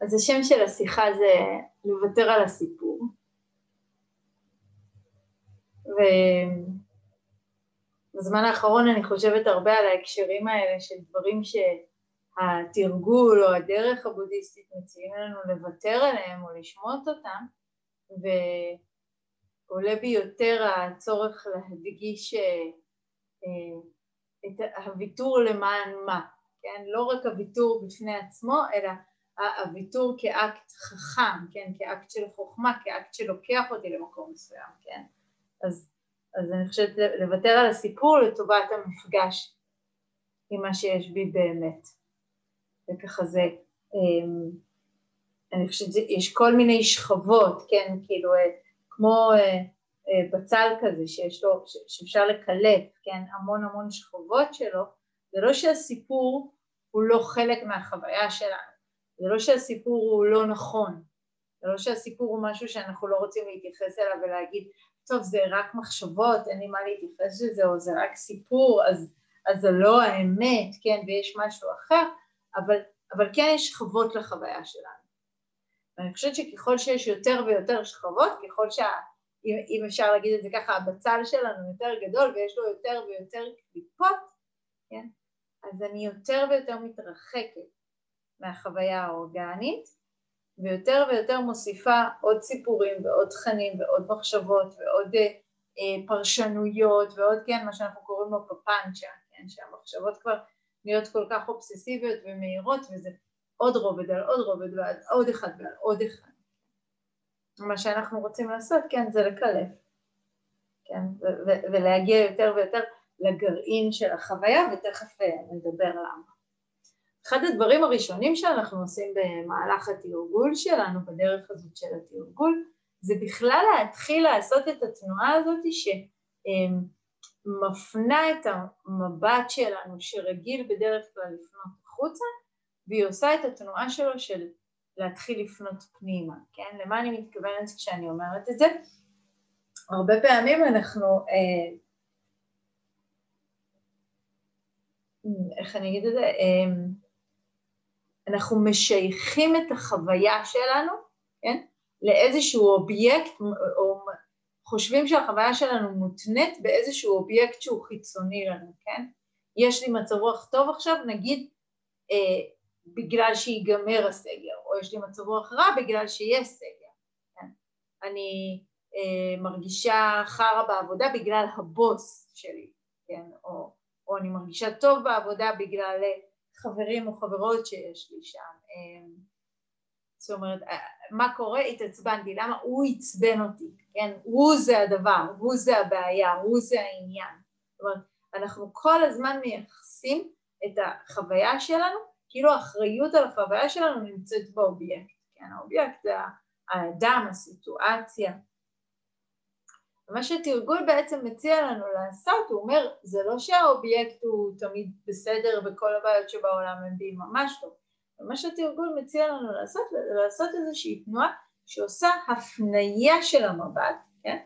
אז השם של השיחה זה לוותר על הסיפור. ובזמן האחרון אני חושבת הרבה על ההקשרים האלה של דברים שהתרגול או הדרך הבודהיסטית מציעים לנו לוותר עליהם או לשמוט אותם, ועולה בי יותר הצורך להדגיש אה, את הוויתור למען מה, כן? לא רק הוויתור בפני עצמו, אלא הוויתור כאקט חכם, כן? כאקט של חוכמה, כאקט שלוקח אותי למקום מסוים, כן? אז, אז אני חושבת לוותר על הסיפור לטובת המפגש עם מה שיש בי באמת. וככה זה, אמ, אני חושבת שיש כל מיני שכבות, כן? כאילו, אה, כמו אה, אה, בצל כזה שיש לו, שאפשר לקלט, כן? המון המון שכבות שלו, זה לא שהסיפור הוא לא חלק מהחוויה שלנו, זה לא שהסיפור הוא לא נכון, זה לא שהסיפור הוא משהו שאנחנו לא רוצים להתייחס אליו ולהגיד, טוב, זה רק מחשבות, אין לי מה להתייחס לזה, או זה רק סיפור, אז, אז זה לא האמת, כן, ויש משהו אחר, אבל, אבל כן יש שכבות לחוויה שלנו. ואני חושבת שככל שיש יותר ויותר שכבות, ככל שה... אם, אם אפשר להגיד את זה ככה, הבצל שלנו יותר גדול ויש לו יותר ויותר קליפות, כן? אז אני יותר ויותר מתרחקת מהחוויה האורגנית ויותר ויותר מוסיפה עוד סיפורים ועוד תכנים ועוד מחשבות ועוד אה, אה, פרשנויות ועוד כן מה שאנחנו קוראים לו פפנצ'ה, כן, שהמחשבות כבר נהיות כל כך אובססיביות ומהירות וזה עוד רובד על עוד רובד ועל עוד אחד ועל עוד אחד. מה שאנחנו רוצים לעשות, כן, זה לקלף, כן, ולהגיע יותר ויותר לגרעין של החוויה ותכף אה, נדבר למה. אחד הדברים הראשונים שאנחנו עושים במהלך התרגול שלנו, בדרך הזאת של התרגול, זה בכלל להתחיל לעשות את התנועה הזאת שמפנה את המבט שלנו, שרגיל בדרך כלל לפנות החוצה, והיא עושה את התנועה שלו של להתחיל לפנות פנימה, כן? למה אני מתכוונת כשאני אומרת את זה? הרבה פעמים אנחנו, אה, איך אני אגיד את זה? אה, אנחנו משייכים את החוויה שלנו, כן, לאיזשהו אובייקט, או חושבים שהחוויה שלנו מותנית באיזשהו אובייקט שהוא חיצוני לנו, כן? יש לי מצב רוח טוב עכשיו, נגיד אה, בגלל שיגמר הסגר, או יש לי מצב רוח רע בגלל שיש סגר, כן? אני אה, מרגישה חרא בעבודה בגלל הבוס שלי, כן? או, או אני מרגישה טוב בעבודה בגלל חברים או חברות שיש לי שם. אמ, זאת אומרת, אה, מה קורה? התעצבנתי, למה? הוא עצבן אותי, כן? הוא זה הדבר, הוא זה הבעיה, הוא זה העניין. זאת אומרת, אנחנו כל הזמן מייחסים את החוויה שלנו, כאילו האחריות על החוויה שלנו נמצאת באובייקט, כן? האובייקט זה האדם, הסיטואציה, ומה שתרגול בעצם מציע לנו לעשות, הוא אומר, זה לא שהאובייקט הוא תמיד בסדר וכל הבעיות שבעולם הם בי, ממש לא. ומה שתרגול מציע לנו לעשות, זה לעשות איזושהי תנועה שעושה הפנייה של המבט, כן?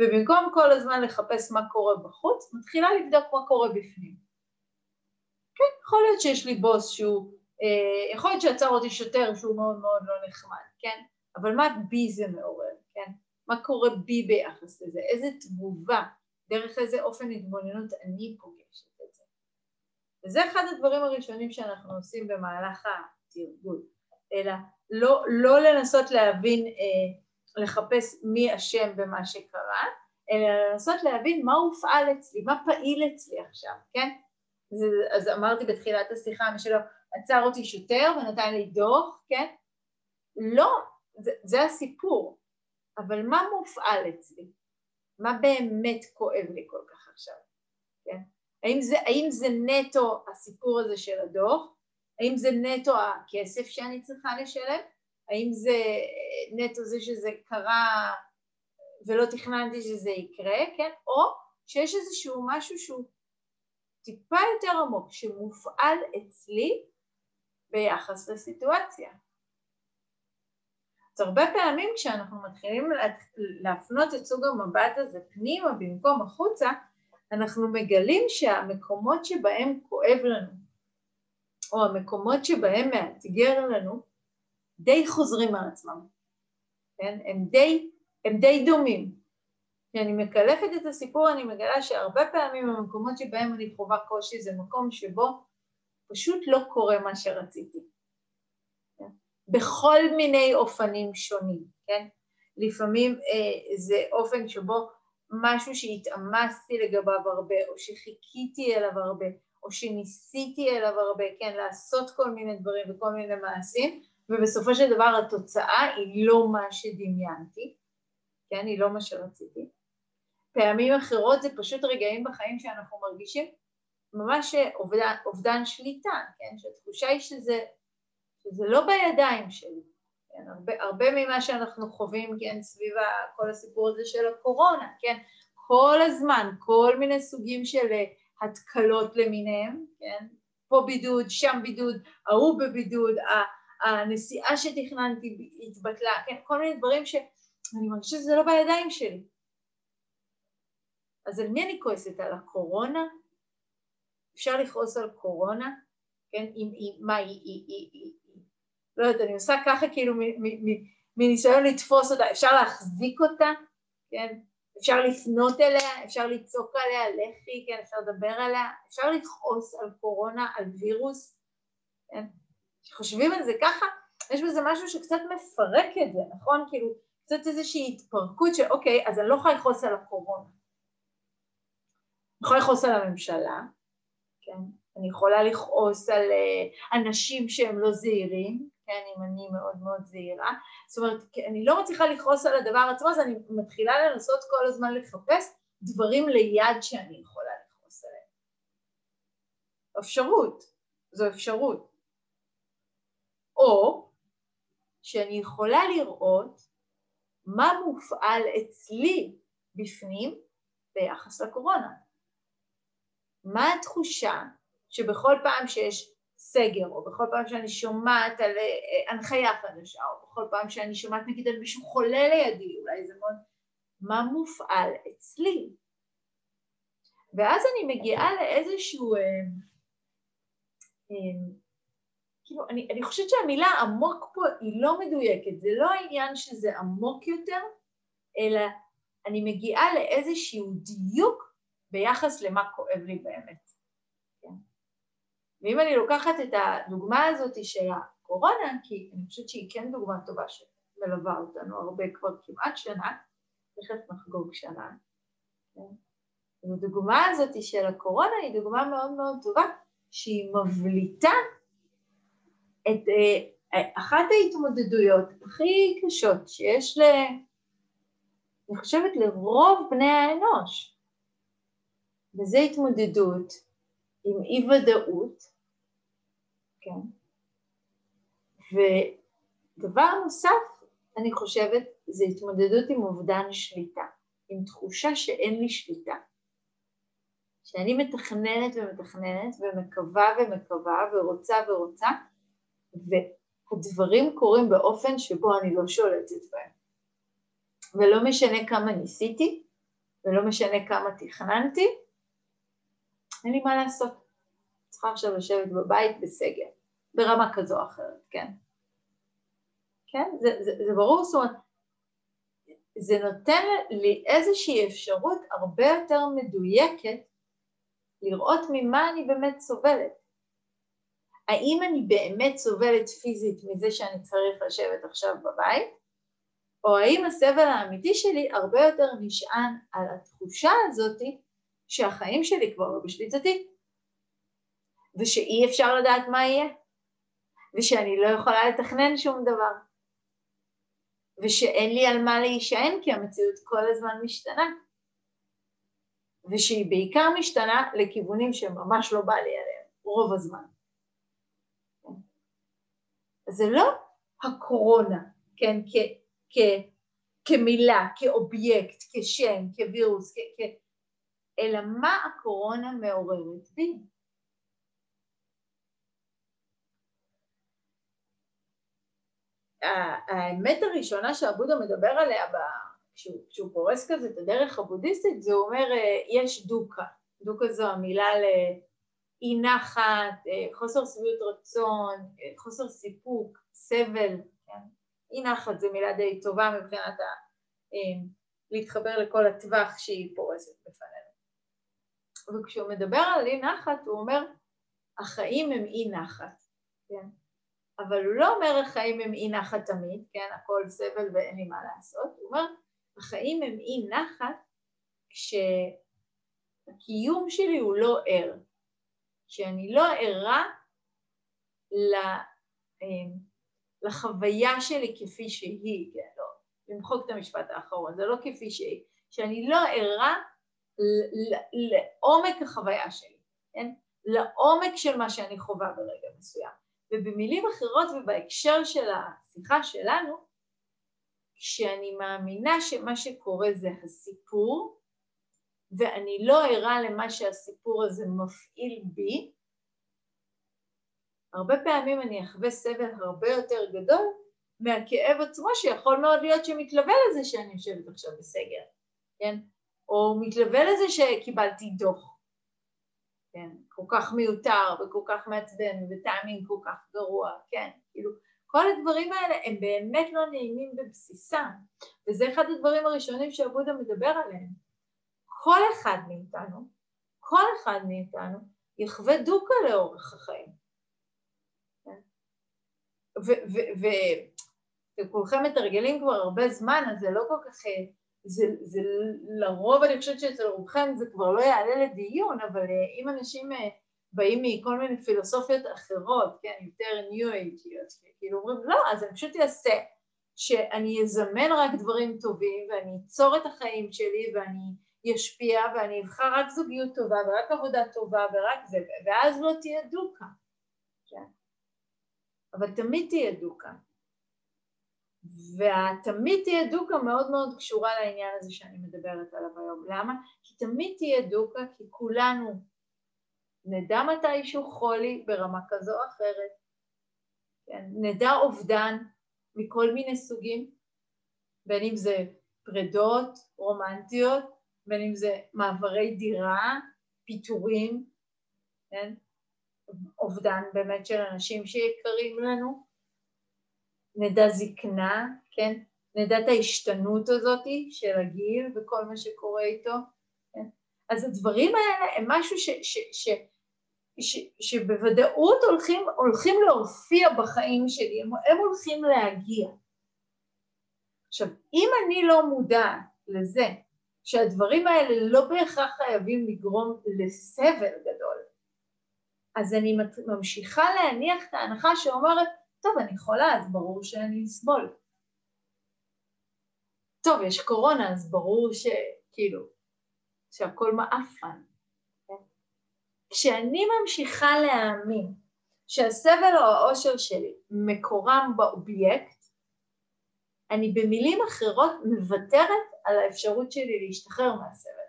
ובמקום כל הזמן לחפש מה קורה בחוץ, מתחילה לבדוק מה קורה בפנים. כן, יכול להיות שיש לי בוס שהוא, אה, יכול להיות שעצר אותי שוטר שהוא מאוד מאוד לא נחמד, כן? אבל מה בי זה מעורר, כן? מה קורה בי ביחס לזה, איזה תגובה, דרך איזה אופן התבוננות אני פוגשת את זה. וזה אחד הדברים הראשונים שאנחנו עושים במהלך התרגול, אלא לא, לא לנסות להבין, אה, לחפש מי אשם במה שקרה, אלא לנסות להבין מה הופעל אצלי, מה פעיל אצלי עכשיו, כן? זה, אז אמרתי בתחילת השיחה, מי שלא עצר אותי שוטר ונתן לי דוח, כן? לא, זה, זה הסיפור. אבל מה מופעל אצלי? מה באמת כואב לי כל כך עכשיו? כן? האם זה, האם זה נטו הסיפור הזה של הדוח? האם זה נטו הכסף שאני צריכה לשלם? האם זה נטו זה שזה קרה ולא תכננתי שזה יקרה, כן? או שיש איזשהו משהו שהוא טיפה יותר עמוק, שמופעל אצלי ביחס לסיטואציה. אז הרבה פעמים כשאנחנו מתחילים להפנות את סוג המבט הזה פנימה במקום החוצה, אנחנו מגלים שהמקומות שבהם כואב לנו, או המקומות שבהם מאתגר לנו, די חוזרים על עצמם, כן? הם די, הם די דומים. כשאני מקלפת את הסיפור אני מגלה שהרבה פעמים המקומות שבהם אני חווה קושי זה מקום שבו פשוט לא קורה מה שרציתי. בכל מיני אופנים שונים, כן? לפעמים אה, זה אופן שבו משהו שהתאמצתי לגביו הרבה, או שחיכיתי אליו הרבה, או שניסיתי אליו הרבה, כן, לעשות כל מיני דברים וכל מיני מעשים, ובסופו של דבר התוצאה היא לא מה שדמיינתי, כן, היא לא מה שרציתי. פעמים אחרות זה פשוט רגעים בחיים שאנחנו מרגישים ממש אובדן, אובדן שליטה, כן, שהתחושה היא שזה, שזה לא בידיים שלי. כן, הרבה, הרבה ממה שאנחנו חווים, כן, סביב כל הסיפור הזה של הקורונה, כן, כל הזמן, כל מיני סוגים של אה, התקלות למיניהם, כן, פה בידוד, שם בידוד, ההוא בבידוד, הנסיעה שתכננתי התבטלה, כן, כל מיני דברים שאני מרגישה שזה לא בידיים שלי. אז על מי אני כועסת? על הקורונה? אפשר לכעוס על קורונה? כן, אם, אם, מה, היא, היא, היא, היא, לא יודעת, אני עושה ככה כאילו מניסיון לתפוס אותה, אפשר להחזיק אותה, כן? אפשר לפנות אליה, אפשר לצעוק עליה, לכי, כן, אפשר לדבר עליה, אפשר לכעוס על קורונה, על וירוס, כן? כשחושבים על זה ככה, יש בזה משהו שקצת מפרק את זה, נכון? כאילו, קצת איזושהי התפרקות של אוקיי, אז אני לא יכולה לכעוס על הקורונה. אני יכולה לכעוס על הממשלה, כן? אני יכולה לכעוס על אה, אנשים שהם לא זהירים, כן, אם אני מאוד מאוד זהירה, זאת אומרת, אני לא מצליחה לכעוס על הדבר עצמו, אז אני מתחילה לנסות כל הזמן לחפש דברים ליד שאני יכולה לכעוס עליהם. אפשרות, זו אפשרות. או שאני יכולה לראות מה מופעל אצלי בפנים ביחס לקורונה. מה התחושה שבכל פעם שיש סגר, או בכל פעם שאני שומעת על אה, הנחיה חדשה, או בכל פעם שאני שומעת נגיד על מישהו חולה לידי, אולי זה מאוד... מה מופעל אצלי? ואז אני מגיעה לאיזשהו... אה, אה, כאילו, אני, אני חושבת שהמילה עמוק פה היא לא מדויקת, זה לא העניין שזה עמוק יותר, אלא אני מגיעה לאיזשהו דיוק ביחס למה כואב לי באמת. ואם אני לוקחת את הדוגמה הזאת של הקורונה, כי אני חושבת שהיא כן דוגמה טובה שמלווה אותנו הרבה כבר כמעט שנה, תכף נחגוג שנה, כן? הדוגמה הזאת של הקורונה היא דוגמה מאוד מאוד טובה, שהיא מבליטה את אה, אחת ההתמודדויות הכי קשות שיש ל... אני חושבת לרוב בני האנוש, וזו התמודדות עם אי ודאות, כן? ודבר נוסף, אני חושבת, זה התמודדות עם אובדן שליטה, עם תחושה שאין לי שליטה. שאני מתכננת ומתכננת ומקווה ומקווה ורוצה ורוצה, והדברים קורים באופן שבו אני לא שולטת בהם. ולא משנה כמה ניסיתי, ולא משנה כמה תכננתי, אין לי מה לעשות. צריכה עכשיו לשבת בבית בסגר. ברמה כזו או אחרת, כן? כן? זה, זה, זה ברור, זאת אומרת, זה נותן לי איזושהי אפשרות הרבה יותר מדויקת לראות ממה אני באמת סובלת. האם אני באמת סובלת פיזית מזה שאני צריך לשבת עכשיו בבית, או האם הסבל האמיתי שלי הרבה יותר נשען על התחושה הזאתי שהחיים שלי כבר לא בשליטתי, ושאי אפשר לדעת מה יהיה. ושאני לא יכולה לתכנן שום דבר, ושאין לי על מה להישען כי המציאות כל הזמן משתנה, ושהיא בעיקר משתנה לכיוונים שממש לא בא לי עליהם, רוב הזמן. זה לא הקורונה, כן, כ, כ, כמילה, כאובייקט, כשם, כווירוס, כ, כ, אלא מה הקורונה מעוררת בי. האמת הראשונה שהבודה מדבר עליה כשהוא, כשהוא פורס כזה את הדרך הבודהיסטית זה אומר אה, יש דוקה, דוקה זו המילה לאי נחת, אה, חוסר שביעות רצון, אה, חוסר סיפוק, סבל, כן? אי נחת זו מילה די טובה מבחינת ה... להתחבר לכל הטווח שהיא פורסת בפנינו. וכשהוא מדבר על אי נחת הוא אומר החיים הם אי נחת, כן? אבל הוא לא אומר החיים הם אי נחת תמיד, כן? הכל סבל ואין לי מה לעשות, הוא אומר החיים הם אי נחת כשהקיום שלי הוא לא ער, שאני לא ערה אה, לחוויה שלי כפי שהיא, כן, לא, למחוק את המשפט האחרון, זה לא כפי שהיא, שאני לא ערה לעומק החוויה שלי, כן? לעומק של מה שאני חווה ברגע מסוים. ובמילים אחרות ובהקשר של השיחה שלנו, כשאני מאמינה שמה שקורה זה הסיפור, ואני לא ערה למה שהסיפור הזה מפעיל בי, הרבה פעמים אני אחווה סבל הרבה יותר גדול מהכאב עצמו שיכול מאוד להיות שמתלווה לזה שאני יושבת עכשיו בסגר, כן? או מתלווה לזה שקיבלתי דוח, כן? כל כך מיותר וכל כך מעצבן וטיימינג כל כך גרוע, כן? כאילו כל הדברים האלה הם באמת לא נעימים בבסיסם, וזה אחד הדברים הראשונים שעבודה מדבר עליהם. כל אחד מאיתנו, כל אחד מאיתנו יחווה דוקה לאורך החיים. וכולכם מתרגלים כבר הרבה זמן, אז זה לא כל כך... זה, זה לרוב, אני חושבת שאצל רובכם זה כבר לא יעלה לדיון, אבל אה, אם אנשים אה, באים מכל מיני פילוסופיות אחרות, כן, יותר ניו אייג'יות, כאילו אומרים, לא, אז אני פשוט אעשה שאני אזמן רק דברים טובים ואני אצור את החיים שלי ואני אשפיע ואני אבחר רק זוגיות טובה ורק עבודה טובה ורק זה, ואז לא תהיה דוקה, כן? אבל תמיד תהיה דוקה. והתמיד תהיה דוקה מאוד מאוד קשורה לעניין הזה שאני מדברת עליו היום. למה? כי תמיד תהיה דוקה, כי כולנו נדע מתישהו חולי ברמה כזו או אחרת, כן? נדע אובדן מכל מיני סוגים, בין אם זה פרדות רומנטיות, בין אם זה מעברי דירה, פיטורים, כן? אובדן באמת של אנשים שיקרים לנו, נדע זקנה, כן? נדע את ההשתנות הזאת של הגיל וכל מה שקורה איתו, כן? אז הדברים האלה הם משהו ש, ש, ש, ש, שבוודאות הולכים, הולכים להופיע בחיים שלי, הם, הם הולכים להגיע. עכשיו, אם אני לא מודעת לזה שהדברים האלה לא בהכרח חייבים לגרום לסבל גדול, אז אני ממשיכה להניח את ההנחה שאומרת, טוב, אני חולה, אז ברור שאני אסבול. טוב, יש קורונה, אז ברור שכאילו, שהכל מעפן. כשאני ממשיכה להאמין שהסבל או העושר שלי מקורם באובייקט, אני במילים אחרות מוותרת על האפשרות שלי להשתחרר מהסבל.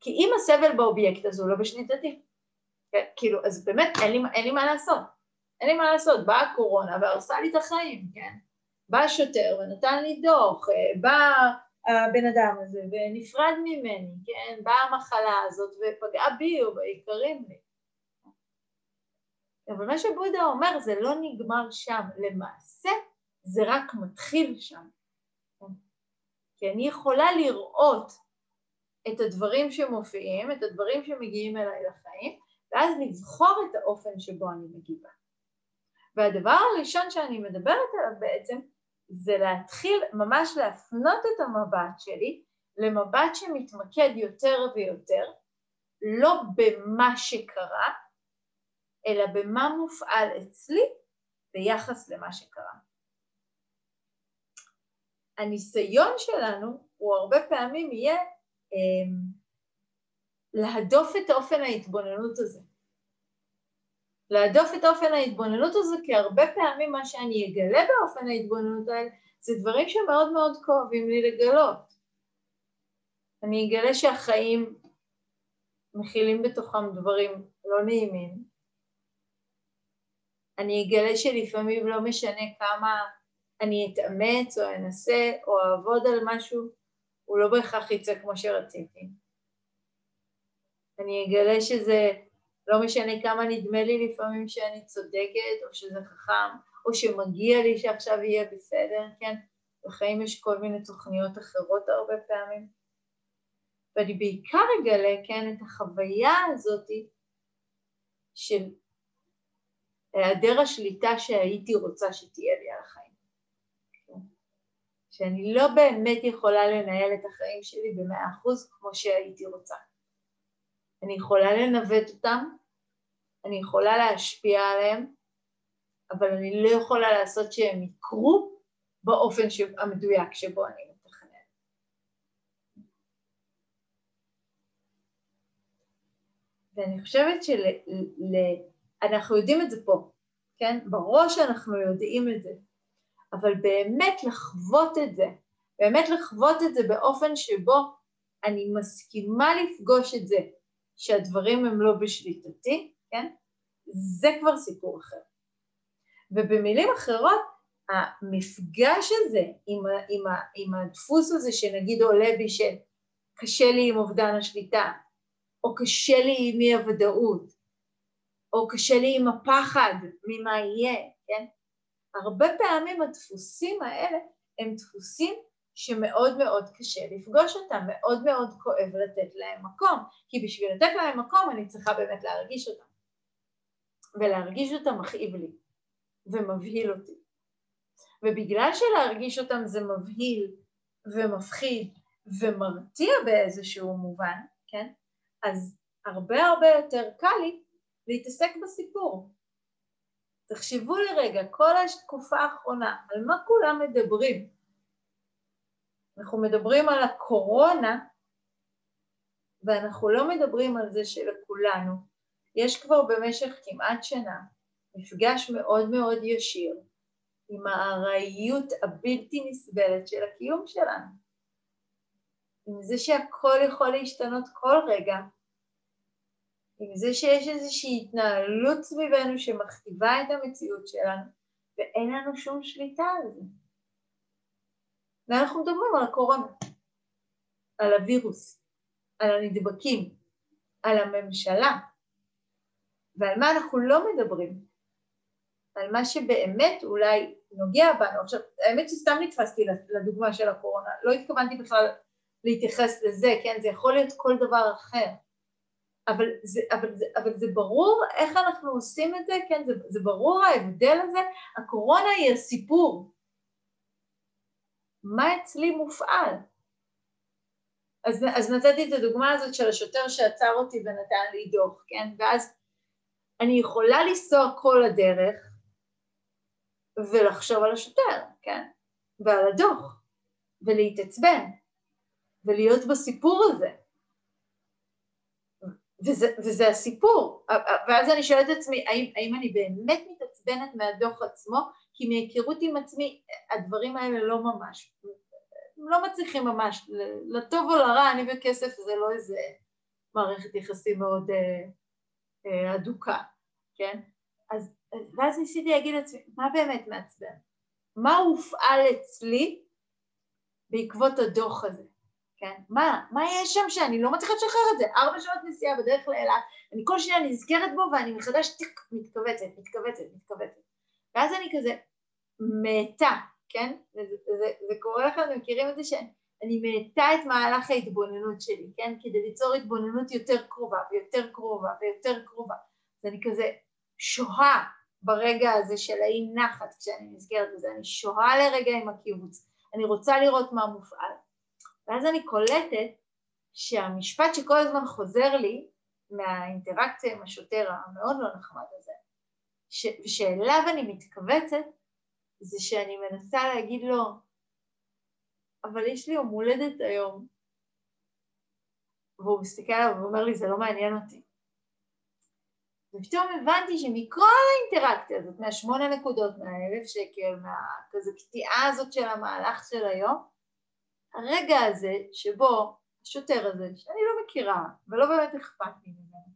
כי אם הסבל באובייקט אז הוא לא בשליטתי. כן, כאילו, אז באמת אין לי, אין לי מה לעשות. אין לי מה לעשות, באה הקורונה והרסה לי את החיים, כן? בא השוטר ונתן לי דוח, אה, בא הבן אדם הזה ונפרד ממני, כן? באה המחלה הזאת ופגעה בי או ביקרים לי. אבל מה שבודה אומר זה לא נגמר שם, למעשה זה רק מתחיל שם. כן? כי אני יכולה לראות את הדברים שמופיעים, את הדברים שמגיעים אליי לחיים, ואז לבחור את האופן שבו אני מגיבה. והדבר הראשון שאני מדברת עליו בעצם זה להתחיל ממש להפנות את המבט שלי למבט שמתמקד יותר ויותר לא במה שקרה, אלא במה מופעל אצלי ביחס למה שקרה. הניסיון שלנו הוא הרבה פעמים יהיה אה, להדוף את אופן ההתבוננות הזה. להדוף את אופן ההתבוננות הזה, כי הרבה פעמים מה שאני אגלה באופן ההתבוננות האלה זה דברים שמאוד מאוד כואבים לי לגלות. אני אגלה שהחיים מכילים בתוכם דברים לא נעימים. אני אגלה שלפעמים לא משנה כמה אני אתאמץ או אנסה או אעבוד על משהו, הוא לא בהכרח יצא כמו שרציתי. אני אגלה שזה לא משנה כמה נדמה לי לפעמים שאני צודקת, או שזה חכם, או שמגיע לי שעכשיו יהיה בסדר, כן? בחיים יש כל מיני תוכניות אחרות הרבה פעמים. ואני בעיקר אגלה, כן, את החוויה הזאת של היעדר השליטה שהייתי רוצה שתהיה לי על החיים. שאני לא באמת יכולה לנהל את החיים שלי במאה אחוז כמו שהייתי רוצה. אני יכולה לנווט אותם, אני יכולה להשפיע עליהם, אבל אני לא יכולה לעשות שהם יקרו באופן המדויק שבו אני מתכנן. ואני חושבת שאנחנו יודעים את זה פה, כן? בראש אנחנו יודעים את זה, אבל באמת לחוות את זה, באמת לחוות את זה באופן שבו אני מסכימה לפגוש את זה, שהדברים הם לא בשליטתי, כן? זה כבר סיפור אחר. ובמילים אחרות, המפגש הזה עם, עם, עם הדפוס הזה שנגיד עולה בי שקשה לי עם אובדן השליטה, או קשה לי עם אי הוודאות, או קשה לי עם הפחד ממה יהיה, כן? הרבה פעמים הדפוסים האלה הם דפוסים שמאוד מאוד קשה לפגוש אותם, מאוד מאוד כואב לתת להם מקום, כי בשביל לתת להם מקום אני צריכה באמת להרגיש אותם. ולהרגיש אותם מכאיב לי ומבהיל אותי. ובגלל שלהרגיש אותם זה מבהיל ומפחיד ומרתיע באיזשהו מובן, כן? אז הרבה הרבה יותר קל לי להתעסק בסיפור. תחשבו לרגע, כל התקופה האחרונה, על מה כולם מדברים? אנחנו מדברים על הקורונה, ואנחנו לא מדברים על זה שלכולנו יש כבר במשך כמעט שנה מפגש מאוד מאוד ישיר עם הארעיות הבלתי נסבלת של הקיום שלנו. עם זה שהכל יכול להשתנות כל רגע, עם זה שיש איזושהי התנהלות סביבנו שמכתיבה את המציאות שלנו, ואין לנו שום שליטה על זה. ואנחנו מדברים על הקורונה, על הווירוס, על הנדבקים, על הממשלה, ועל מה אנחנו לא מדברים, על מה שבאמת אולי נוגע בנו. עכשיו, האמת שסתם נתפסתי לדוגמה של הקורונה, לא התכוונתי בכלל להתייחס לזה, כן? זה יכול להיות כל דבר אחר. אבל זה, אבל, זה, אבל זה ברור איך אנחנו עושים את זה, כן? זה, זה ברור ההבדל הזה. הקורונה היא הסיפור. מה אצלי מופעל? אז, אז נתתי את הדוגמה הזאת של השוטר שעצר אותי ונתן לי דוח, כן? ואז אני יכולה לנסוע כל הדרך ולחשוב על השוטר, כן? ועל הדוח, ולהתעצבן, ולהיות בסיפור הזה. וזה, וזה הסיפור. ואז אני שואלת את עצמי, האם, האם אני באמת מתעצבנת מהדוח עצמו? כי מהיכרות עם עצמי, הדברים האלה לא ממש, לא מצליחים ממש, לטוב או לרע, אני בכסף זה לא איזה מערכת יחסים מאוד אה, אה, אדוקה, כן? אז, ואז ניסיתי להגיד לעצמי, מה באמת מעצבן? מה הופעל אצלי בעקבות הדוח הזה? כן? מה, מה יש שם שאני לא מצליחה לשחרר את זה? ארבע שעות נסיעה בדרך לאילת, אני כל שניה נזכרת בו ואני מחדש טיק, מתכווצת, מתכווצת, מתכווצת. ואז אני כזה מאטה, כן? וזה, זה, זה קורה לכם, אתם מכירים את זה שאני מאטה את מהלך ההתבוננות שלי, כן? כדי ליצור התבוננות יותר קרובה ויותר קרובה ויותר קרובה. אז אני כזה שוהה ברגע הזה של האי נחת כשאני נזכרת בזה, אני שוהה לרגע עם הקיבוץ, אני רוצה לראות מה מופעל. ואז אני קולטת שהמשפט שכל הזמן חוזר לי מהאינטראקציה עם השוטר המאוד לא נחמד הזה, ש- שאליו אני מתכווצת, זה שאני מנסה להגיד לו, אבל יש לי יום הולדת היום. והוא מסתכל עליו ואומר לי, זה לא מעניין אותי. ופתאום הבנתי שמכל האינטראקציה הזאת, מהשמונה נקודות, מהאלף שקל, מהכזה קטיעה הזאת של המהלך של היום, הרגע הזה שבו השוטר הזה, שאני לא מכירה ולא באמת אכפת לי ממנו,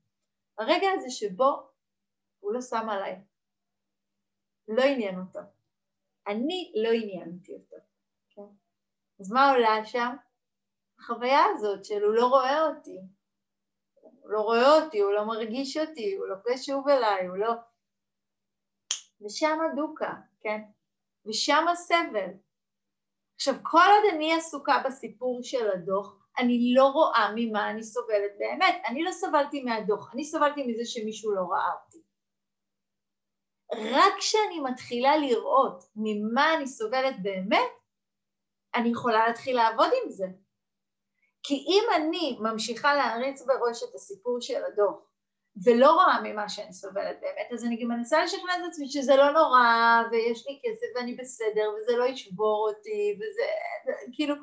הרגע הזה שבו הוא לא שם עליי, לא עניין אותו. אני לא עניינתי אותו. כן? אז מה עולה שם? החוויה הזאת של הוא לא רואה אותי, הוא לא רואה אותי, הוא לא מרגיש אותי, הוא לא קשוב אליי, הוא לא... ושם הדוקה, כן? ושם הסבל. עכשיו, כל עוד אני עסוקה בסיפור של הדוח, אני לא רואה ממה אני סובלת באמת. אני לא סבלתי מהדוח, אני סבלתי מזה שמישהו לא ראה. רק כשאני מתחילה לראות ממה אני סובלת באמת, אני יכולה להתחיל לעבוד עם זה. כי אם אני ממשיכה להריץ בראש את הסיפור של הדוח, ולא רואה ממה שאני סובלת באמת, אז אני גם מנסה לשכנע את עצמי שזה לא נורא, ויש לי כסף ואני בסדר, וזה לא ישבור אותי, וזה כאילו,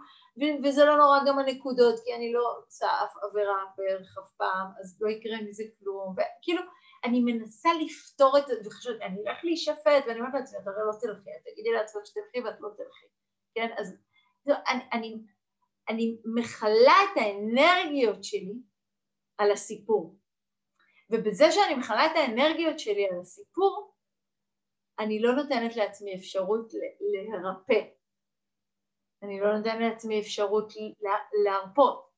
וזה לא נורא גם הנקודות, כי אני לא עושה אף עבירה בערך אף פעם, אז לא יקרה מזה כלום, וכאילו, אני מנסה לפתור את זה, וחושבת, אני אלך להישפט, ואני אומרת לעצמי, את הרי לא תלכי, תגידי לעצמך שתלכי ואת לא תלכי, כן? אז לא, אני, אני, אני מכלה את האנרגיות שלי על הסיפור. ובזה שאני מכלה את האנרגיות שלי על הסיפור, אני לא נותנת לעצמי אפשרות להרפא. אני לא נותנת לעצמי אפשרות להרפות.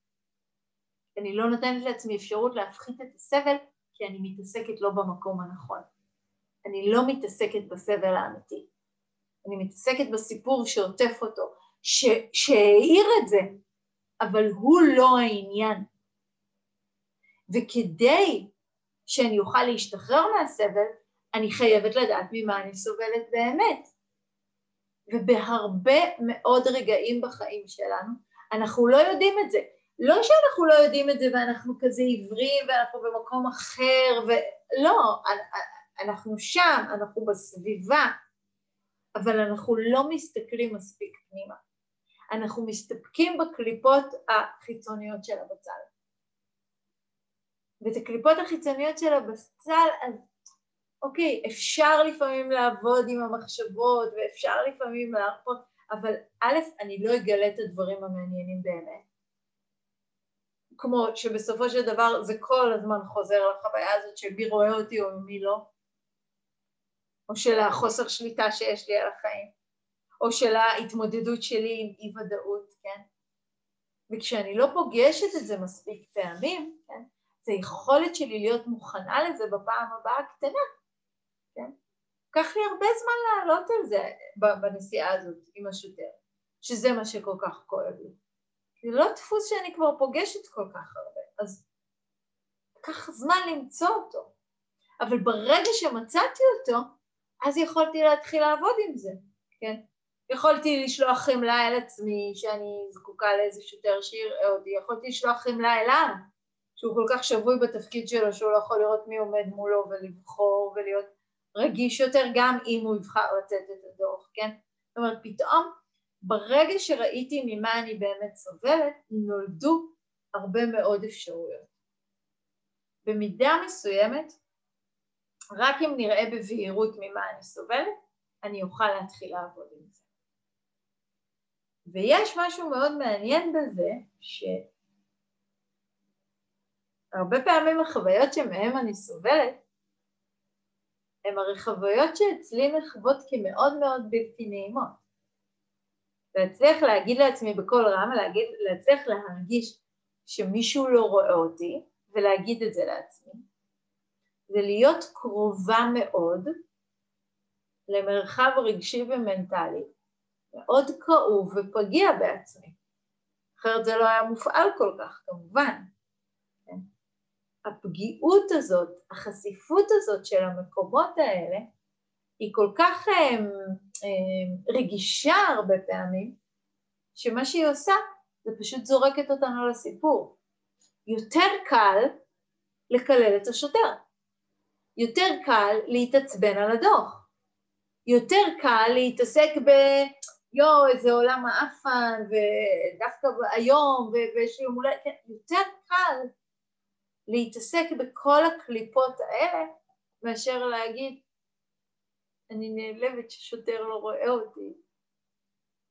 אני לא נותנת לעצמי אפשרות להפחית את הסבל כי אני מתעסקת לא במקום הנכון. אני לא מתעסקת בסבל האמיתי. אני מתעסקת בסיפור שעוטף אותו, שהעיר את זה, אבל הוא לא העניין. וכדי שאני אוכל להשתחרר מהסבל, אני חייבת לדעת ממה אני סובלת באמת. ובהרבה מאוד רגעים בחיים שלנו, אנחנו לא יודעים את זה. לא שאנחנו לא יודעים את זה ואנחנו כזה עיוורים ואנחנו במקום אחר, ולא, אנחנו שם, אנחנו בסביבה, אבל אנחנו לא מסתכלים מספיק פנימה. אנחנו מסתפקים בקליפות החיצוניות של הבצל. ואת הקליפות החיצוניות של הבצל, אז אוקיי, אפשר לפעמים לעבוד עם המחשבות ואפשר לפעמים להרפות, אבל א', אני לא אגלה את הדברים המעניינים באמת. כמו שבסופו של דבר זה כל הזמן חוזר לחוויה הזאת של מי רואה אותי או מי לא, או של החוסר שליטה שיש לי על החיים, או של ההתמודדות שלי עם אי ודאות, כן? וכשאני לא פוגשת את זה מספיק פעמים, כן? זה היכולת שלי להיות מוכנה לזה בפעם הבאה קטנה, כן? לקח לי הרבה זמן לעלות על זה בנסיעה הזאת עם השוטר, שזה מה שכל כך כואב לי. זה לא דפוס שאני כבר פוגשת כל כך הרבה, אז לקח זמן למצוא אותו. אבל ברגע שמצאתי אותו, אז יכולתי להתחיל לעבוד עם זה, כן? יכולתי לשלוח חמלה אל עצמי, שאני זקוקה לאיזה שוטר שיראה אותי, יכולתי לשלוח חמלה אליו, שהוא כל כך שבוי בתפקיד שלו שהוא לא יכול לראות מי עומד מולו ולבחור ולהיות רגיש יותר גם אם הוא יבחר לתת את הדוח, כן? זאת אומרת, פתאום ברגע שראיתי ממה אני באמת סובלת, נולדו הרבה מאוד אפשרויות. במידה מסוימת, רק אם נראה בבהירות ממה אני סובלת, אני אוכל להתחיל לעבוד עם זה. ויש משהו מאוד מעניין בזה, שהרבה פעמים החוויות שמהן אני סובלת, הן הרי חוויות שאצלי נחוות כמאוד מאוד בלתי נעימות. להצליח להגיד לעצמי בקול רם, להגיד, להצליח להרגיש שמישהו לא רואה אותי ולהגיד את זה לעצמי, זה להיות קרובה מאוד למרחב רגשי ומנטלי מאוד כאוב ופגיע בעצמי, אחרת זה לא היה מופעל כל כך כמובן. כן? הפגיעות הזאת, החשיפות הזאת של המקומות האלה היא כל כך אה, אה, רגישה הרבה פעמים, שמה שהיא עושה זה פשוט זורקת אותנו לסיפור. יותר קל לקלל את השוטר, יותר קל להתעצבן על הדוח, יותר קל להתעסק ב... יואו, איזה עולם מעפן, ודווקא היום, ויש לי יום כן, יותר קל להתעסק בכל הקליפות האלה, מאשר להגיד, אני נעלבת ששוטר לא רואה אותי.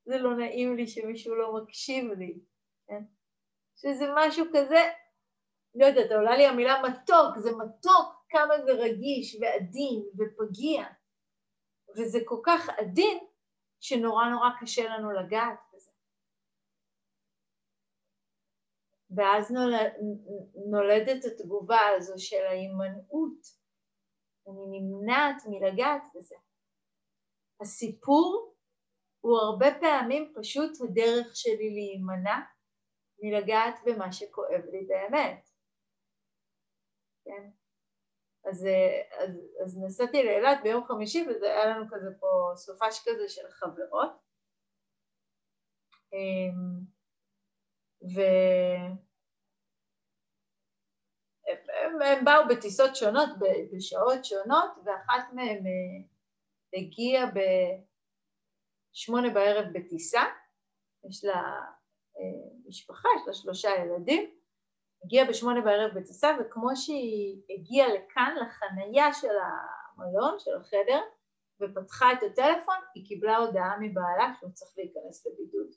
זה לא נעים לי שמישהו לא מקשיב לי, כן? שזה משהו כזה, לא יודעת, עולה לי המילה מתוק, זה מתוק כמה זה רגיש ועדין ופגיע, וזה כל כך עדין שנורא נורא קשה לנו לגעת בזה. ואז נולדת התגובה הזו של ההימנעות, אני נמנעת מלגעת בזה. הסיפור הוא הרבה פעמים פשוט הדרך שלי להימנע מלגעת במה שכואב לי באמת. כן? אז, אז, אז נסעתי לאילת ביום חמישי וזה היה לנו כזה פה סופש כזה של חברות אמ, ו... הם, הם באו בטיסות שונות, בשעות שונות, ואחת מהן אה, הגיעה בשמונה בערב בטיסה, יש לה אה, משפחה, יש לה שלושה ילדים, הגיעה בשמונה בערב בטיסה, וכמו שהיא הגיעה לכאן, לחנייה של המלון, של החדר, ופתחה את הטלפון, היא קיבלה הודעה מבעלה שהוא צריך להיכנס לבידוד.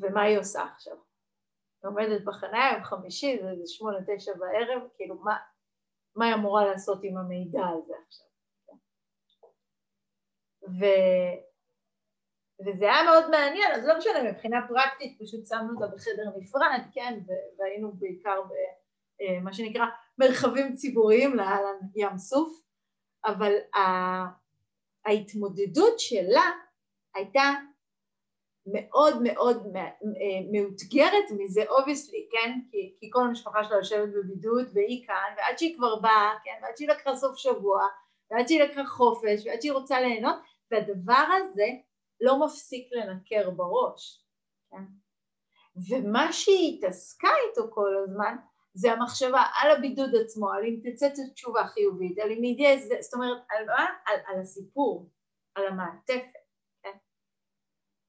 ומה היא עושה עכשיו? היא עומדת בחניה יום חמישי, זה שמונה, תשע בערב, כאילו מה, מה היא אמורה לעשות עם המידע הזה עכשיו? ו... וזה היה מאוד מעניין, אז לא משנה, מבחינה פרקטית פשוט שמנו אותה בחדר נפרד, כן, והיינו בעיקר במה אה, שנקרא מרחבים ציבוריים לאהלן ים סוף, אבל ההתמודדות שלה הייתה מאוד מאוד מאותגרת מזה, obviously, כן? כי, כי כל המשפחה שלה יושבת בבידוד והיא כאן, ועד שהיא כבר באה, כן? ועד שהיא לקחה סוף שבוע, ועד שהיא לקחה חופש, ועד שהיא רוצה ליהנות, והדבר הזה לא מפסיק לנקר בראש, כן? ומה שהיא התעסקה איתו כל הזמן, זה המחשבה על הבידוד עצמו, על אם תצא תשובה חיובית, על אם ידע, זאת אומרת, על? על, על הסיפור, על המעטפת.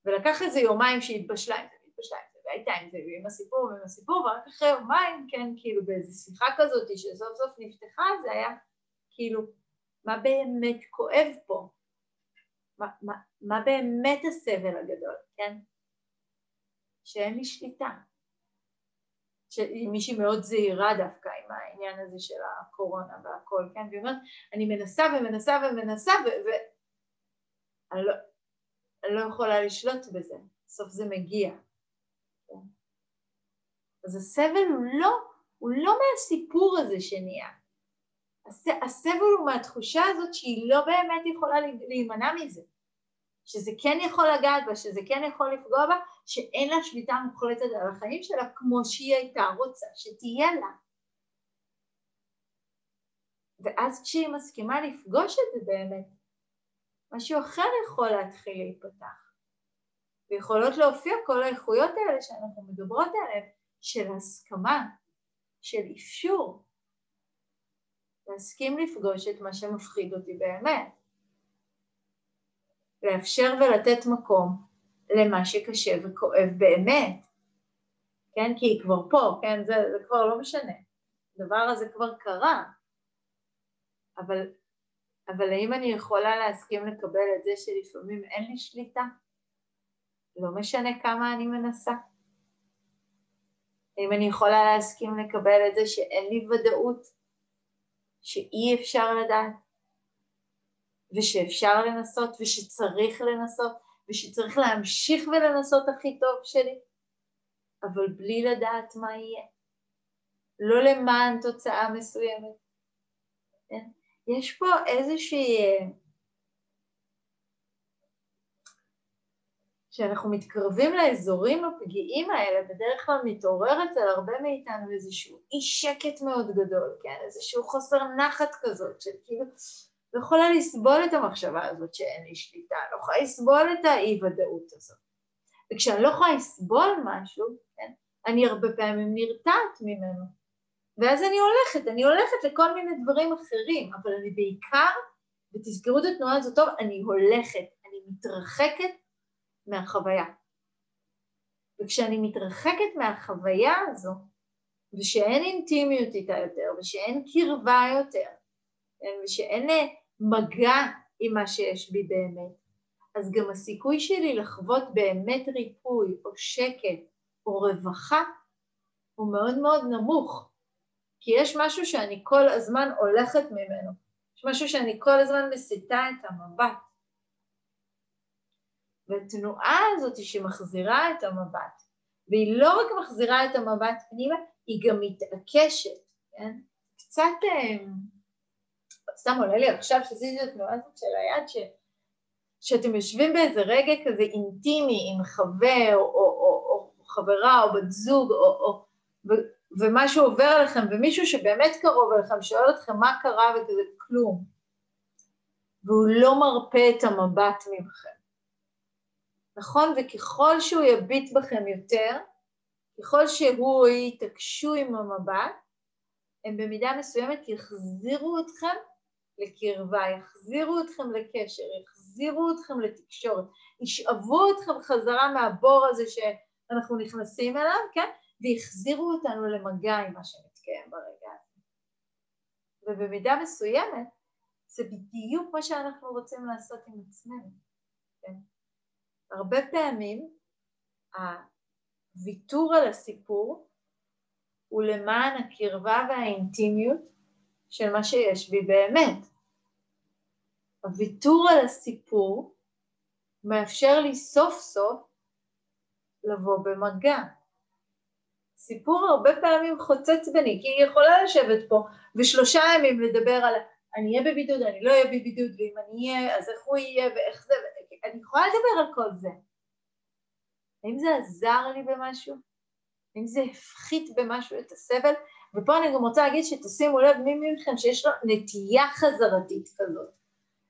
ולקח איזה יומיים שהיא התבשלה עם זה, והתבשלה עם זה, והייתה עם זה, ועם הסיפור ועם הסיפור, ורק אחרי יומיים, כן, כאילו באיזו שיחה כזאת שסוף סוף נפתחה, זה היה כאילו, מה באמת כואב פה? מה, מה, מה באמת הסבל הגדול, כן? שאין לי שליטה. מישהי מאוד זהירה דווקא עם העניין הזה של הקורונה והכל, כן? והיא אומרת, אני מנסה ומנסה ומנסה ואני לא, אני לא יכולה לשלוט בזה, בסוף זה מגיע. כן? אז הסבל הוא לא, הוא לא מהסיפור הזה שנהיה. הסבל הוא מהתחושה הזאת שהיא לא באמת יכולה להימנע מזה. שזה כן יכול לגעת בה, שזה כן יכול לפגוע בה, שאין לה שליטה מוחלטת על החיים שלה כמו שהיא הייתה רוצה שתהיה לה. ואז כשהיא מסכימה לפגוש את זה באמת, משהו אחר יכול להתחיל להיפתח. ויכולות להופיע כל האיכויות האלה שאנחנו מדברות עליהן, של הסכמה, של אפשור. להסכים לפגוש את מה שמפחיד אותי באמת. לאפשר ולתת מקום למה שקשה וכואב באמת, כן? כי היא כבר פה, כן? זה, זה כבר לא משנה. הדבר הזה כבר קרה. אבל אבל האם אני יכולה להסכים לקבל את זה שלפעמים אין לי שליטה? לא משנה כמה אני מנסה. האם אני יכולה להסכים לקבל את זה שאין לי ודאות, שאי אפשר לדעת, ושאפשר לנסות, ושצריך לנסות, ושצריך להמשיך ולנסות הכי טוב שלי, אבל בלי לדעת מה יהיה. לא למען תוצאה מסוימת. כן? יש פה איזושהי... כשאנחנו מתקרבים לאזורים הפגיעים האלה, בדרך כלל מתעורר אצל הרבה מאיתנו איזשהו אי שקט מאוד גדול, כן? איזשהו חוסר נחת כזאת, של כאילו, לא יכולה לסבול את המחשבה הזאת שאין לי שליטה, לא יכולה לסבול את האי-ודאות הזאת. וכשאני לא יכולה לסבול משהו, כן? אני הרבה פעמים נרתעת ממנו. ואז אני הולכת, אני הולכת לכל מיני דברים אחרים, אבל אני בעיקר, ותזכרו את התנועה הזאת טוב, אני הולכת, אני מתרחקת מהחוויה. וכשאני מתרחקת מהחוויה הזו, ושאין אינטימיות איתה יותר, ושאין קרבה יותר, כן, ושאין אה, מגע עם מה שיש בי באמת, אז גם הסיכוי שלי לחוות באמת ריפוי, או שקט, או רווחה, הוא מאוד מאוד נמוך. כי יש משהו שאני כל הזמן הולכת ממנו, יש משהו שאני כל הזמן מסיטה את המבט. והתנועה הזאת שמחזירה את המבט, והיא לא רק מחזירה את המבט פנימה, היא גם מתעקשת, כן? קצת אה, סתם עולה לי עכשיו שעשיתי את התנועה הזאת של היד, ש, שאתם יושבים באיזה רגע כזה אינטימי עם חבר או, או, או, או חברה או בת זוג, או, או, ומשהו עובר עליכם, ומישהו שבאמת קרוב אליכם שואל אתכם מה קרה וכזה כלום, והוא לא מרפה את המבט ממכם. נכון? וככל שהוא יביט בכם יותר, ככל שהוא או יתעקשו עם המבט, הם במידה מסוימת יחזירו אתכם לקרבה, יחזירו אתכם לקשר, יחזירו אתכם לתקשורת, ישאבו אתכם חזרה מהבור הזה שאנחנו נכנסים אליו, כן? ויחזירו אותנו למגע עם מה שמתקיים ברגע הזה. ובמידה מסוימת זה בדיוק מה שאנחנו רוצים לעשות עם עצמנו, כן? הרבה פעמים הוויתור על הסיפור הוא למען הקרבה והאינטימיות של מה שיש בי באמת. הוויתור על הסיפור מאפשר לי סוף סוף לבוא במגע. סיפור הרבה פעמים חוצץ בני, כי היא יכולה לשבת פה ושלושה ימים לדבר על אני אהיה בבידוד, אני לא אהיה בבידוד, ואם אני אהיה, אז איך הוא יהיה ואיך זה, אני יכולה לדבר על כל זה. האם זה עזר לי במשהו? האם זה הפחית במשהו את הסבל? ופה אני גם רוצה להגיד שתשימו לב מי מכם שיש לו נטייה חזרתית כזאת.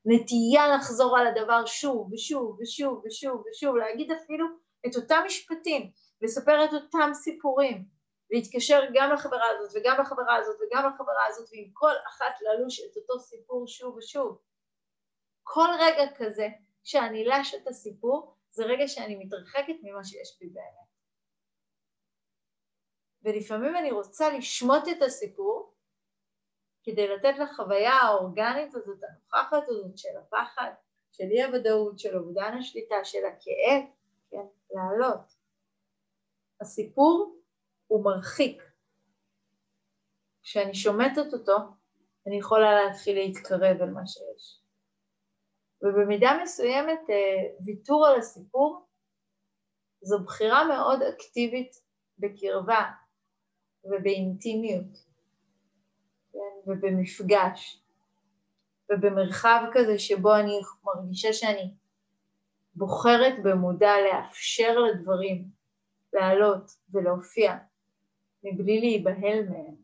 נטייה לחזור על הדבר שוב ושוב ושוב ושוב ושוב, להגיד אפילו את אותם משפטים, לספר את אותם סיפורים, להתקשר גם לחברה הזאת וגם לחברה הזאת וגם לחברה הזאת ועם כל אחת ללוש את אותו סיפור שוב ושוב. כל רגע כזה שאני לש את הסיפור זה רגע שאני מתרחקת ממה שיש בי באמת. ולפעמים אני רוצה לשמוט את הסיפור כדי לתת לחוויה האורגנית הזאת, הנוכחת הזאת של הפחד, של אי הוודאות, של אובדן השליטה, של הכאב, כן, לעלות. הסיפור הוא מרחיק. כשאני שומטת אותו, אני יכולה להתחיל להתקרב אל מה שיש. ובמידה מסוימת אה, ויתור על הסיפור זו בחירה מאוד אקטיבית בקרבה ובאינטימיות כן? ובמפגש ובמרחב כזה שבו אני מרגישה שאני בוחרת במודע לאפשר לדברים לעלות ולהופיע מבלי להיבהל מהם.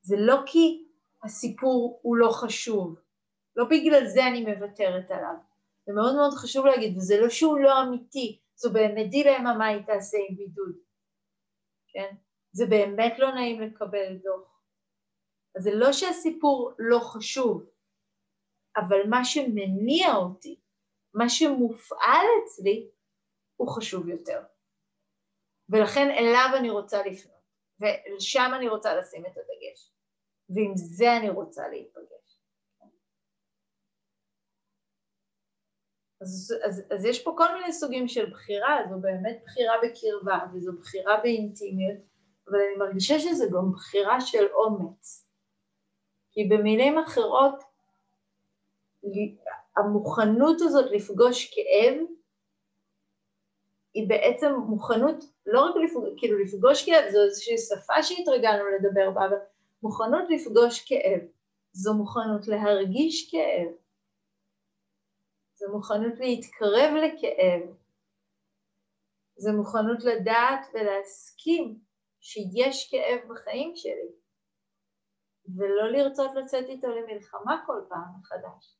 זה לא כי הסיפור הוא לא חשוב, לא בגלל זה אני מוותרת עליו. זה מאוד מאוד חשוב להגיד, וזה לא שהוא לא אמיתי, זו באמת דילמה מה היא תעשה עם בידוד, כן? זה באמת לא נעים לקבל דוח. אז זה לא שהסיפור לא חשוב, אבל מה שמניע אותי, מה שמופעל אצלי, הוא חשוב יותר. ולכן אליו אני רוצה לפנות, ושם אני רוצה לשים את הדגש, ועם זה אני רוצה להיפגש. אז, אז, אז יש פה כל מיני סוגים של בחירה, זו באמת בחירה בקרבה וזו בחירה באינטימיות, אבל אני מרגישה שזו גם בחירה של אומץ. כי במילים אחרות, המוכנות הזאת לפגוש כאב היא בעצם מוכנות לא רק לפגוש, כאילו לפגוש כאב, זו איזושהי שפה שהתרגלנו לדבר בה, אבל מוכנות לפגוש כאב, זו מוכנות להרגיש כאב, זו מוכנות להתקרב לכאב, זו מוכנות לדעת ולהסכים שיש כאב בחיים שלי, ולא לרצות לצאת איתו למלחמה כל פעם מחדש,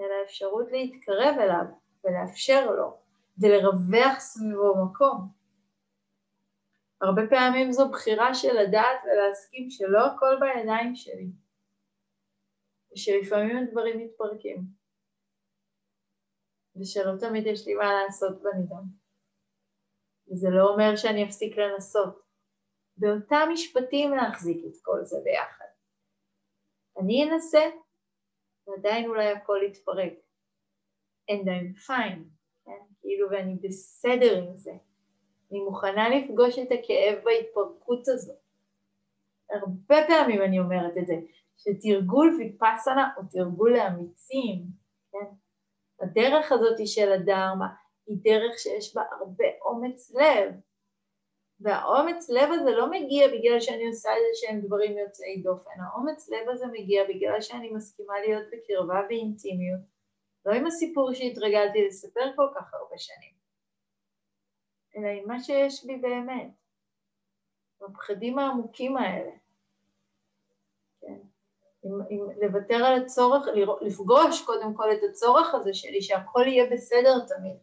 אלא אפשרות להתקרב אליו ולאפשר לו. ולרווח סביבו מקום. הרבה פעמים זו בחירה של לדעת ולהסכים שלא הכל בידיים שלי, ושלפעמים הדברים מתפרקים, ושלא תמיד יש לי מה לעשות בנידון. וזה לא אומר שאני אפסיק לנסות. באותם משפטים להחזיק את כל זה ביחד. אני אנסה, ועדיין אולי הכל יתפרק. And I'm fine. כן? כאילו, ואני בסדר עם זה. אני מוכנה לפגוש את הכאב בהתפרקות הזאת. הרבה פעמים אני אומרת את זה, שתרגול ויפאסנה הוא תרגול לאמיצים, כן? הדרך הזאת של הדרמה היא דרך שיש בה הרבה אומץ לב. והאומץ לב הזה לא מגיע בגלל שאני עושה איזה שהם דברים יוצאי דופן, האומץ לב הזה מגיע בגלל שאני מסכימה להיות בקרבה ואינטימיות, לא עם הסיפור שהתרגלתי לספר כל כך הרבה שנים, אלא עם מה שיש בי באמת, בפחדים העמוקים האלה. כן. עם, עם לוותר על הצורך, לפגוש קודם כל את הצורך הזה שלי, שהכל יהיה בסדר תמיד.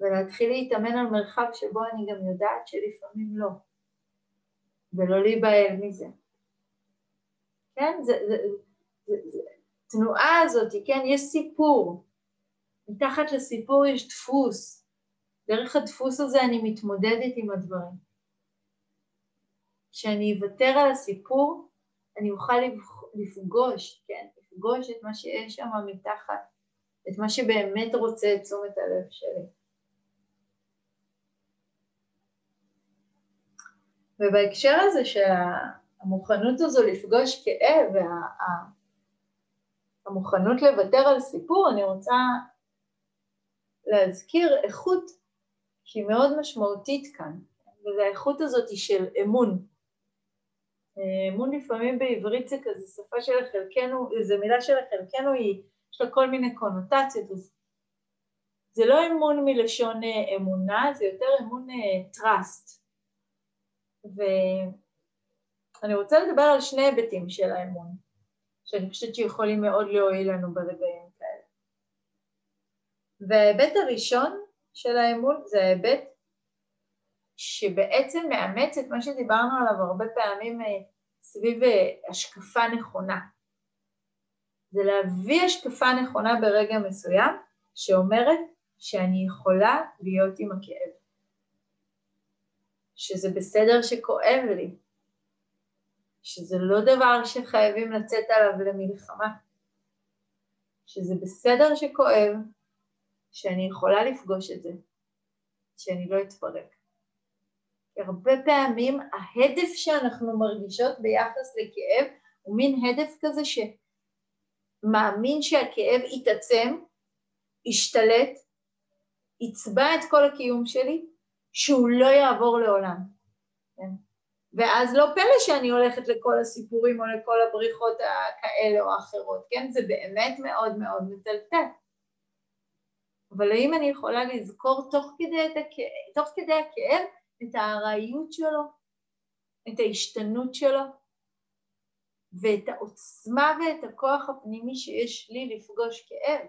ולהתחיל להתאמן על מרחב שבו אני גם יודעת שלפעמים לא, ולא להיבהל מזה. כן? זה, זה, זה, זה, תנועה הזאת, כן? יש סיפור. מתחת לסיפור יש דפוס. דרך הדפוס הזה אני מתמודדת עם הדברים. כשאני אוותר על הסיפור, אני אוכל לפגוש, כן? לפגוש את מה שיש שם מתחת, את מה שבאמת רוצה את תשומת הלב שלי. ובהקשר הזה של המוכנות הזו לפגוש כאב והמוכנות לוותר על סיפור, אני רוצה להזכיר איכות שהיא מאוד משמעותית כאן, וזו האיכות הזאת של אמון. אמון לפעמים בעברית זה כזה שפה של חלקנו, זו מילה של חלקנו, היא, יש לה כל מיני קונוטציות, אז זה לא אמון מלשון אמונה, זה יותר אמון trust. ואני רוצה לדבר על שני היבטים של האמון, שאני חושבת שיכולים מאוד להועיל לנו ברגעים כאלה. וההיבט הראשון של האמון זה ההיבט שבעצם מאמץ את מה שדיברנו עליו הרבה פעמים אה, סביב אה, השקפה נכונה. זה להביא השקפה נכונה ברגע מסוים שאומרת שאני יכולה להיות עם הכאב. שזה בסדר שכואב לי, שזה לא דבר שחייבים לצאת עליו למלחמה, שזה בסדר שכואב, שאני יכולה לפגוש את זה, שאני לא אתפרק. הרבה פעמים ההדף שאנחנו מרגישות ביחס לכאב הוא מין הדף כזה שמאמין שהכאב יתעצם, ישתלט, יצבע את כל הקיום שלי, שהוא לא יעבור לעולם. כן? ואז לא פלא שאני הולכת לכל הסיפורים או לכל הבריחות הכאלה או האחרות, כן? זה באמת מאוד מאוד מטלטל. אבל האם אני יכולה לזכור תוך כדי, הכאב, תוך כדי הכאב את הארעיות שלו, את ההשתנות שלו, ואת העוצמה ואת הכוח הפנימי שיש לי לפגוש כאב?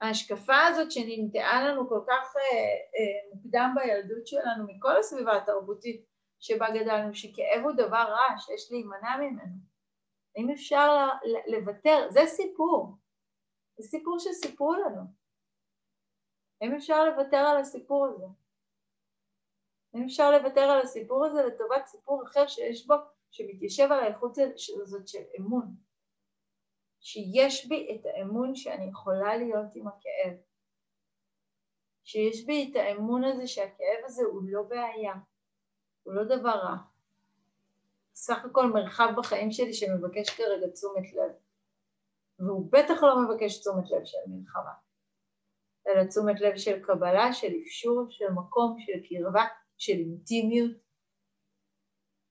ההשקפה הזאת שננטעה לנו כל כך אה, אה, מוקדם בילדות שלנו מכל הסביבה התרבותית שבה גדלנו, שכאב הוא דבר רע, שיש להימנע ממנו. האם אפשר לוותר? זה סיפור. זה סיפור שסיפרו לנו. האם אפשר לוותר על הסיפור הזה? האם אפשר לוותר על הסיפור הזה לטובת סיפור אחר שיש בו, שמתיישב על האיכות הזאת של אמון? שיש בי את האמון שאני יכולה להיות עם הכאב, שיש בי את האמון הזה שהכאב הזה הוא לא בעיה, הוא לא דבר רע. סך הכל מרחב בחיים שלי שמבקש כרגע תשומת לב, והוא בטח לא מבקש תשומת לב של מלחמה, אלא תשומת לב של קבלה, של אפשור, של מקום, של קרבה, של אינטימיות,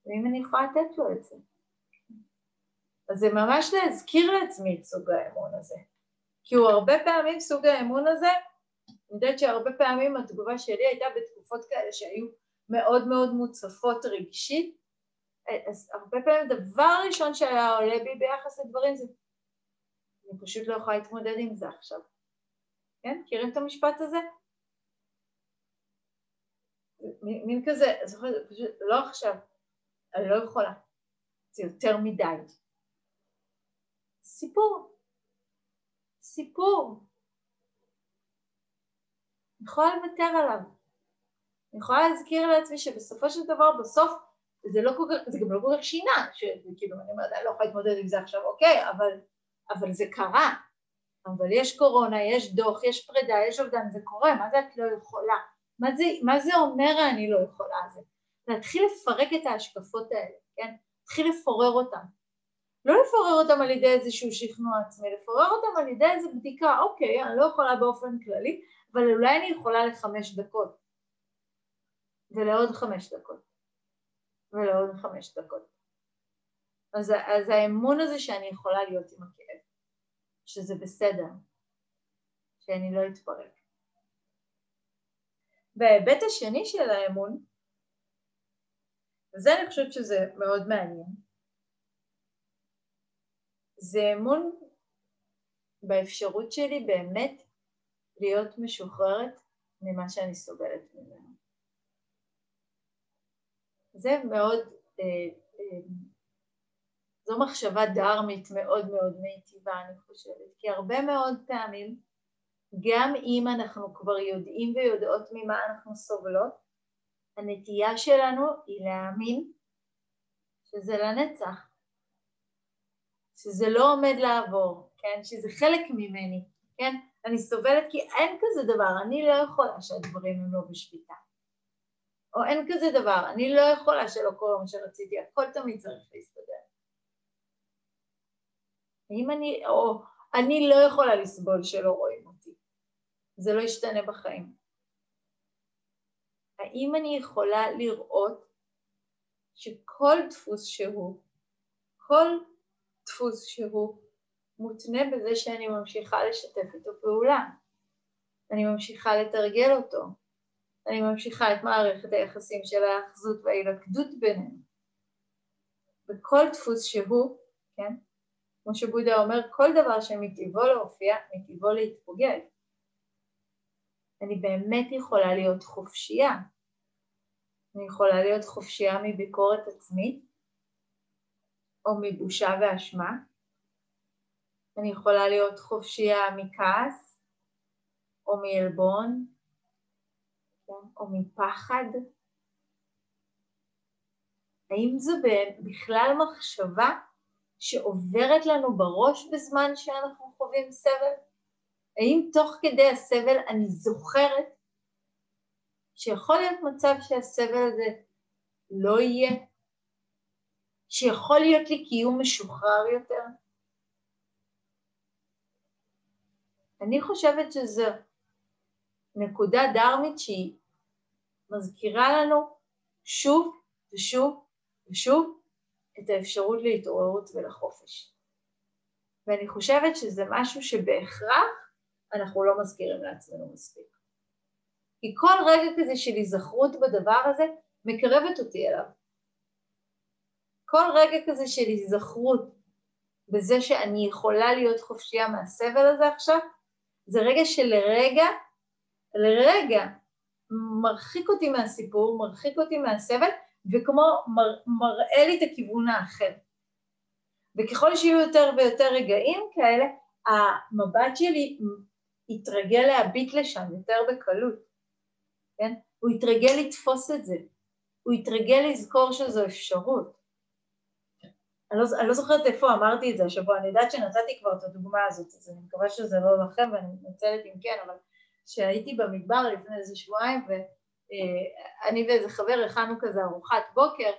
ואם אני יכולה לתת לו את זה. אז זה ממש להזכיר לעצמי את סוג האמון הזה. כי הוא הרבה פעמים, סוג האמון הזה, אני יודעת שהרבה פעמים התגובה שלי הייתה בתקופות כאלה שהיו מאוד מאוד מוצפות רגשית, אז הרבה פעמים הדבר הראשון שהיה עולה בי ביחס לדברים זה אני פשוט לא יכולה להתמודד עם זה עכשיו. כן? מכירים את המשפט הזה? מין כזה, זוכרת, פשוט לא עכשיו, אני לא יכולה, זה יותר מדי. סיפור. סיפור. יכולה לוותר עליו. אני יכולה להזכיר לעצמי שבסופו של דבר, בסוף, זה, לא כל כך, זה גם לא כל כך שינה, שכאילו, אני אומרת, אני לא יכולה להתמודד עם זה עכשיו, אוקיי, אבל, אבל זה קרה. אבל יש קורונה, יש דוח, יש פרידה, יש אובדן, זה קורה, מה זה את לא יכולה? מה זה, מה זה אומר אני לא יכולה? זה להתחיל לפרק את ההשקפות האלה, כן? להתחיל לפורר אותן. לא לפורר אותם על ידי איזשהו שכנוע עצמי, לפורר אותם על ידי איזו בדיקה, אוקיי, אני לא יכולה באופן כללי, אבל אולי אני יכולה לחמש דקות. ולעוד חמש דקות, ולעוד חמש דקות. אז, אז האמון הזה שאני יכולה להיות עם הכאב, שזה בסדר, שאני לא אתפרק. וההיבט השני של האמון, וזה אני חושבת שזה מאוד מעניין, זה אמון באפשרות שלי באמת להיות משוחררת ממה שאני סובלת ממנו. זה מאוד, אה, אה, זו מחשבה דרמית מאוד מאוד מיטיבה אני חושבת, כי הרבה מאוד פעמים גם אם אנחנו כבר יודעים ויודעות ממה אנחנו סובלות, הנטייה שלנו היא להאמין שזה לנצח, שזה לא עומד לעבור, כן? שזה חלק ממני, כן? אני סובלת כי אין כזה דבר, אני לא יכולה שהדברים הם לא בשליטה. או אין כזה דבר, אני לא יכולה שלא קורה מה שרציתי, הכל תמיד צריך להסתדר. אם אני, או אני לא יכולה לסבול שלא רואים אותי, זה לא ישתנה בחיים. האם אני יכולה לראות שכל דפוס שהוא, כל דפוס שהוא, מותנה בזה שאני ממשיכה לשתף איתו פעולה. אני ממשיכה לתרגל אותו. אני ממשיכה את מערכת היחסים של האחזות וההילכדות בינינו. בכל דפוס שהוא, כן, כמו שבודה אומר, כל דבר שמטבעו להופיע, מטבעו להתפוגג. אני באמת יכולה להיות חופשייה. אני יכולה להיות חופשייה מביקורת עצמית, או מבושה ואשמה. אני יכולה להיות חופשייה מכעס, או מעלבון, כן? או מפחד. האם זו בכלל מחשבה שעוברת לנו בראש בזמן שאנחנו חווים סבל? האם תוך כדי הסבל אני זוכרת שיכול להיות מצב שהסבל הזה לא יהיה? שיכול להיות לי קיום משוחרר יותר? אני חושבת שזו נקודה דרמית שהיא מזכירה לנו שוב ושוב ושוב את האפשרות להתעוררות ולחופש. ואני חושבת שזה משהו שבהכרח אנחנו לא מזכירים לעצמנו מספיק. כי כל רגע כזה של היזכרות בדבר הזה מקרבת אותי אליו. כל רגע כזה של היזכרות בזה שאני יכולה להיות חופשייה מהסבל הזה עכשיו, זה רגע שלרגע, לרגע, מרחיק אותי מהסיפור, מרחיק אותי מהסבל, וכמו מר, מראה לי את הכיוון האחר. וככל שיהיו יותר ויותר רגעים כאלה, המבט שלי יתרגל להביט לשם יותר בקלות, כן? הוא יתרגל לתפוס את זה, הוא יתרגל לזכור שזו אפשרות. אני לא, אני לא זוכרת איפה אמרתי את זה השבוע, אני יודעת שנתתי כבר את הדוגמה הזאת, אז אני מקווה שזה לא לכם ואני מתנצלת אם כן, אבל כשהייתי במדבר לפני איזה שבועיים ואני ואיזה חבר הכנו כזה ארוחת בוקר,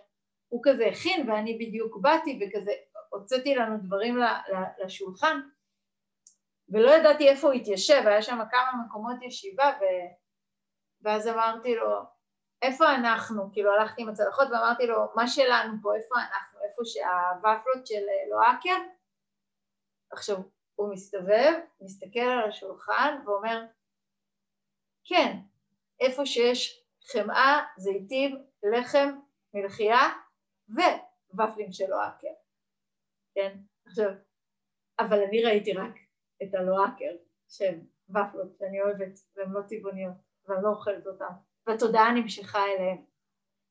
הוא כזה הכין ואני בדיוק באתי וכזה הוצאתי לנו דברים לשולחן ולא ידעתי איפה הוא התיישב, היה שם כמה מקומות ישיבה ו... ואז אמרתי לו, איפה אנחנו? כאילו הלכתי עם הצלחות ואמרתי לו, מה שלנו פה, איפה אנחנו? איפה שהוואפלות של לואקר? עכשיו, הוא מסתובב, מסתכל על השולחן ואומר, כן, איפה שיש חמאה, זיתים, לחם, מלחייה וופלים של לואקר, כן? עכשיו, אבל אני ראיתי רק את הלואקר שהן ופלות שאני אוהבת והן לא טבעוניות ואני לא אוכלת אותן והתודעה נמשכה אליהן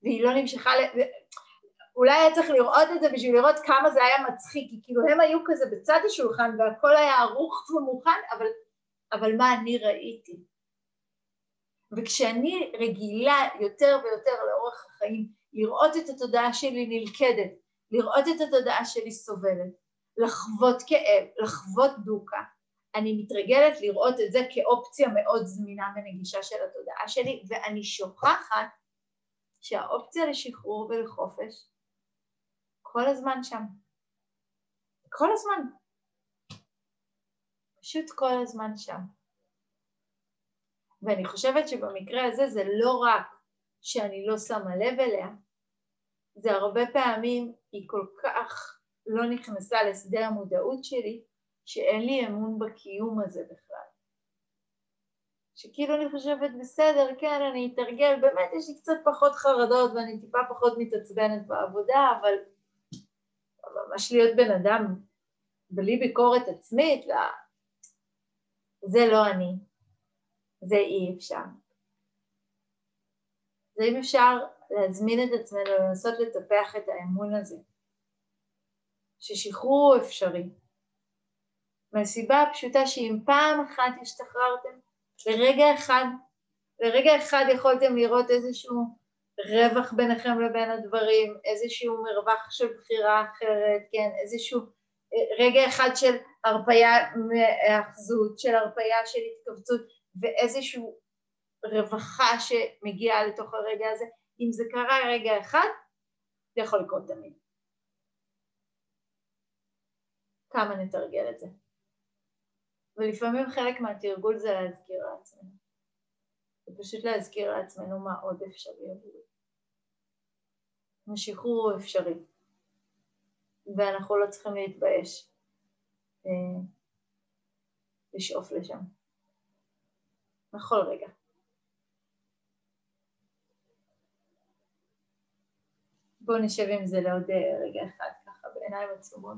והיא לא נמשכה, ל... אולי היה צריך לראות את זה בשביל לראות כמה זה היה מצחיק, כי כאילו הם היו כזה בצד השולחן והכל היה ערוך ומוכן, אבל, אבל מה אני ראיתי? וכשאני רגילה יותר ויותר לאורך החיים לראות את התודעה שלי נלכדת, לראות את התודעה שלי סובלת, לחוות כאב, לחוות דוקה, אני מתרגלת לראות את זה כאופציה מאוד זמינה ונגישה של התודעה שלי, ואני שוכחת שהאופציה לשחרור ולחופש כל הזמן שם. כל הזמן. פשוט כל הזמן שם. ואני חושבת שבמקרה הזה זה לא רק שאני לא שמה לב אליה, זה הרבה פעמים היא כל כך לא נכנסה לשדה המודעות שלי, שאין לי אמון בקיום הזה בכלל. שכאילו אני חושבת, בסדר, כן, אני אתרגל, באמת יש לי קצת פחות חרדות ואני טיפה פחות מתעצבנת בעבודה, אבל ממש להיות בן אדם בלי ביקורת עצמית, לא, זה לא אני, זה אי אפשר. זה אם אפשר להזמין את עצמנו, לנסות לטפח את האמון הזה, ששחרור הוא אפשרי. מהסיבה הפשוטה שאם פעם אחת השתחררתם, לרגע אחד, לרגע אחד יכולתם לראות איזשהו רווח ביניכם לבין הדברים, איזשהו מרווח של בחירה אחרת, כן, איזשהו אה, רגע אחד של הרפייה מהאחזות, של הרפייה של התכווצות ואיזשהו רווחה שמגיעה לתוך הרגע הזה, אם זה קרה רגע אחד, זה יכול לקרות תמיד. כמה נתרגל את זה. ולפעמים חלק מהתרגול זה להזכיר לעצמנו. זה פשוט להזכיר לעצמנו מה עוד אפשרי עבורי. השחרור הוא אפשרי, ואנחנו לא צריכים להתבייש אה, לשאוף לשם. בכל רגע. בואו נשב עם זה לעוד אה, רגע אחד ככה בעיניים עצומות.